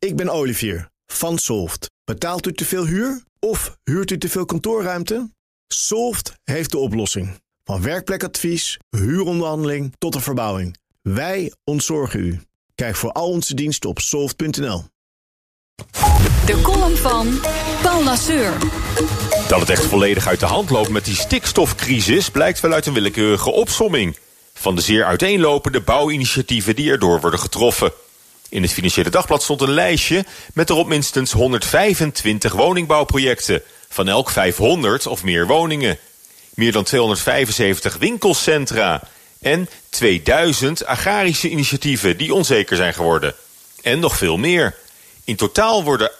Ik ben Olivier van Solft. Betaalt u te veel huur of huurt u te veel kantoorruimte? Solft heeft de oplossing. Van werkplekadvies, huuronderhandeling tot de verbouwing. Wij ontzorgen u. Kijk voor al onze diensten op soft.nl. De column van Paul Lasseur. Dat het echt volledig uit de hand loopt met die stikstofcrisis blijkt wel uit een willekeurige opsomming van de zeer uiteenlopende bouwinitiatieven die erdoor worden getroffen. In het Financiële Dagblad stond een lijstje met erop minstens 125 woningbouwprojecten, van elk 500 of meer woningen. Meer dan 275 winkelcentra en 2000 agrarische initiatieven die onzeker zijn geworden. En nog veel meer. In totaal worden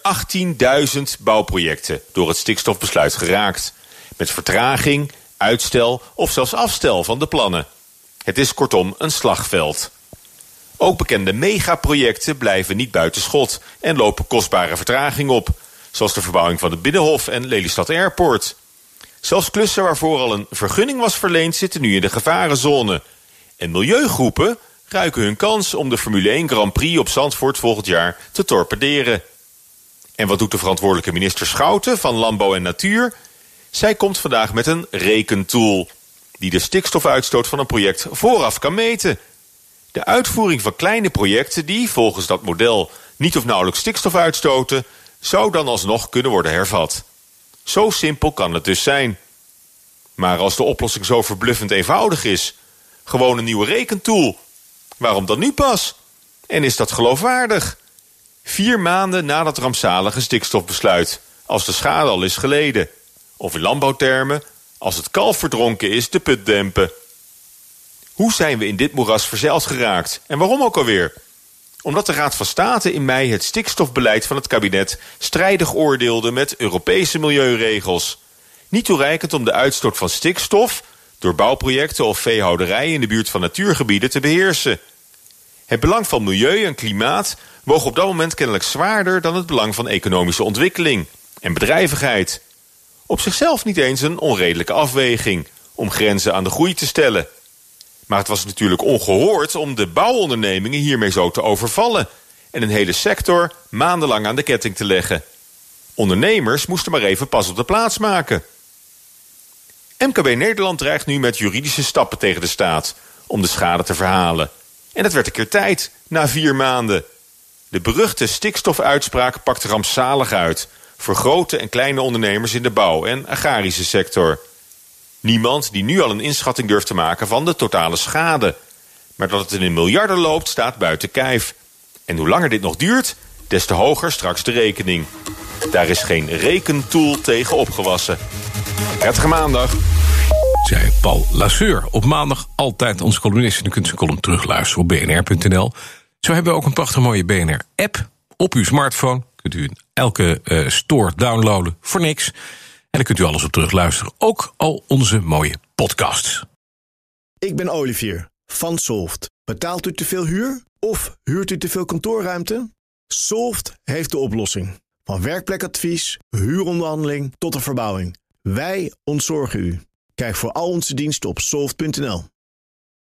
18.000 bouwprojecten door het stikstofbesluit geraakt. Met vertraging, uitstel of zelfs afstel van de plannen. Het is kortom een slagveld. Ook bekende megaprojecten blijven niet buiten schot en lopen kostbare vertraging op. Zoals de verbouwing van het Binnenhof en Lelystad Airport. Zelfs klussen waarvoor al een vergunning was verleend zitten nu in de gevarenzone. En milieugroepen ruiken hun kans om de Formule 1 Grand Prix op Zandvoort volgend jaar te torpederen. En wat doet de verantwoordelijke minister Schouten van Landbouw en Natuur? Zij komt vandaag met een rekentool die de stikstofuitstoot van een project vooraf kan meten. De uitvoering van kleine projecten die volgens dat model niet of nauwelijks stikstof uitstoten, zou dan alsnog kunnen worden hervat. Zo simpel kan het dus zijn. Maar als de oplossing zo verbluffend eenvoudig is, gewoon een nieuwe rekentool, waarom dan nu pas? En is dat geloofwaardig? Vier maanden na dat rampzalige stikstofbesluit, als de schade al is geleden. Of in landbouwtermen, als het kalf verdronken is, de put dempen. Hoe zijn we in dit moeras verzeild geraakt? En waarom ook alweer? Omdat de Raad van State in mei het stikstofbeleid van het kabinet strijdig oordeelde met Europese milieuregels. Niet toereikend om de uitstoot van stikstof door bouwprojecten of veehouderijen in de buurt van natuurgebieden te beheersen. Het belang van milieu en klimaat woog op dat moment kennelijk zwaarder dan het belang van economische ontwikkeling en bedrijvigheid. Op zichzelf niet eens een onredelijke afweging om grenzen aan de groei te stellen. Maar het was natuurlijk ongehoord om de bouwondernemingen hiermee zo te overvallen en een hele sector maandenlang aan de ketting te leggen. Ondernemers moesten maar even pas op de plaats maken. MKB Nederland dreigt nu met juridische stappen tegen de staat om de schade te verhalen. En het werd een keer tijd, na vier maanden. De beruchte stikstofuitspraak pakte rampzalig uit voor grote en kleine ondernemers in de bouw- en agrarische sector. Niemand die nu al een inschatting durft te maken van de totale schade. Maar dat het in miljarden loopt, staat buiten kijf. En hoe langer dit nog duurt, des te hoger straks de rekening. Daar is geen rekentool tegen opgewassen. Prettige maandag. Zei Paul Lasseur. Op maandag altijd onze columnist. En u kunt zijn column terugluisteren op bnr.nl. Zo hebben we ook een prachtig mooie BNR-app op uw smartphone. Kunt u in elke uh, store downloaden voor niks. En dan kunt u alles op terugluisteren. Ook al onze mooie podcasts. Ik ben Olivier van Solft. Betaalt u te veel huur of huurt u te veel kantoorruimte? Solft heeft de oplossing. Van werkplekadvies, huuronderhandeling tot de verbouwing. Wij ontzorgen u. Kijk voor al onze diensten op soft.nl.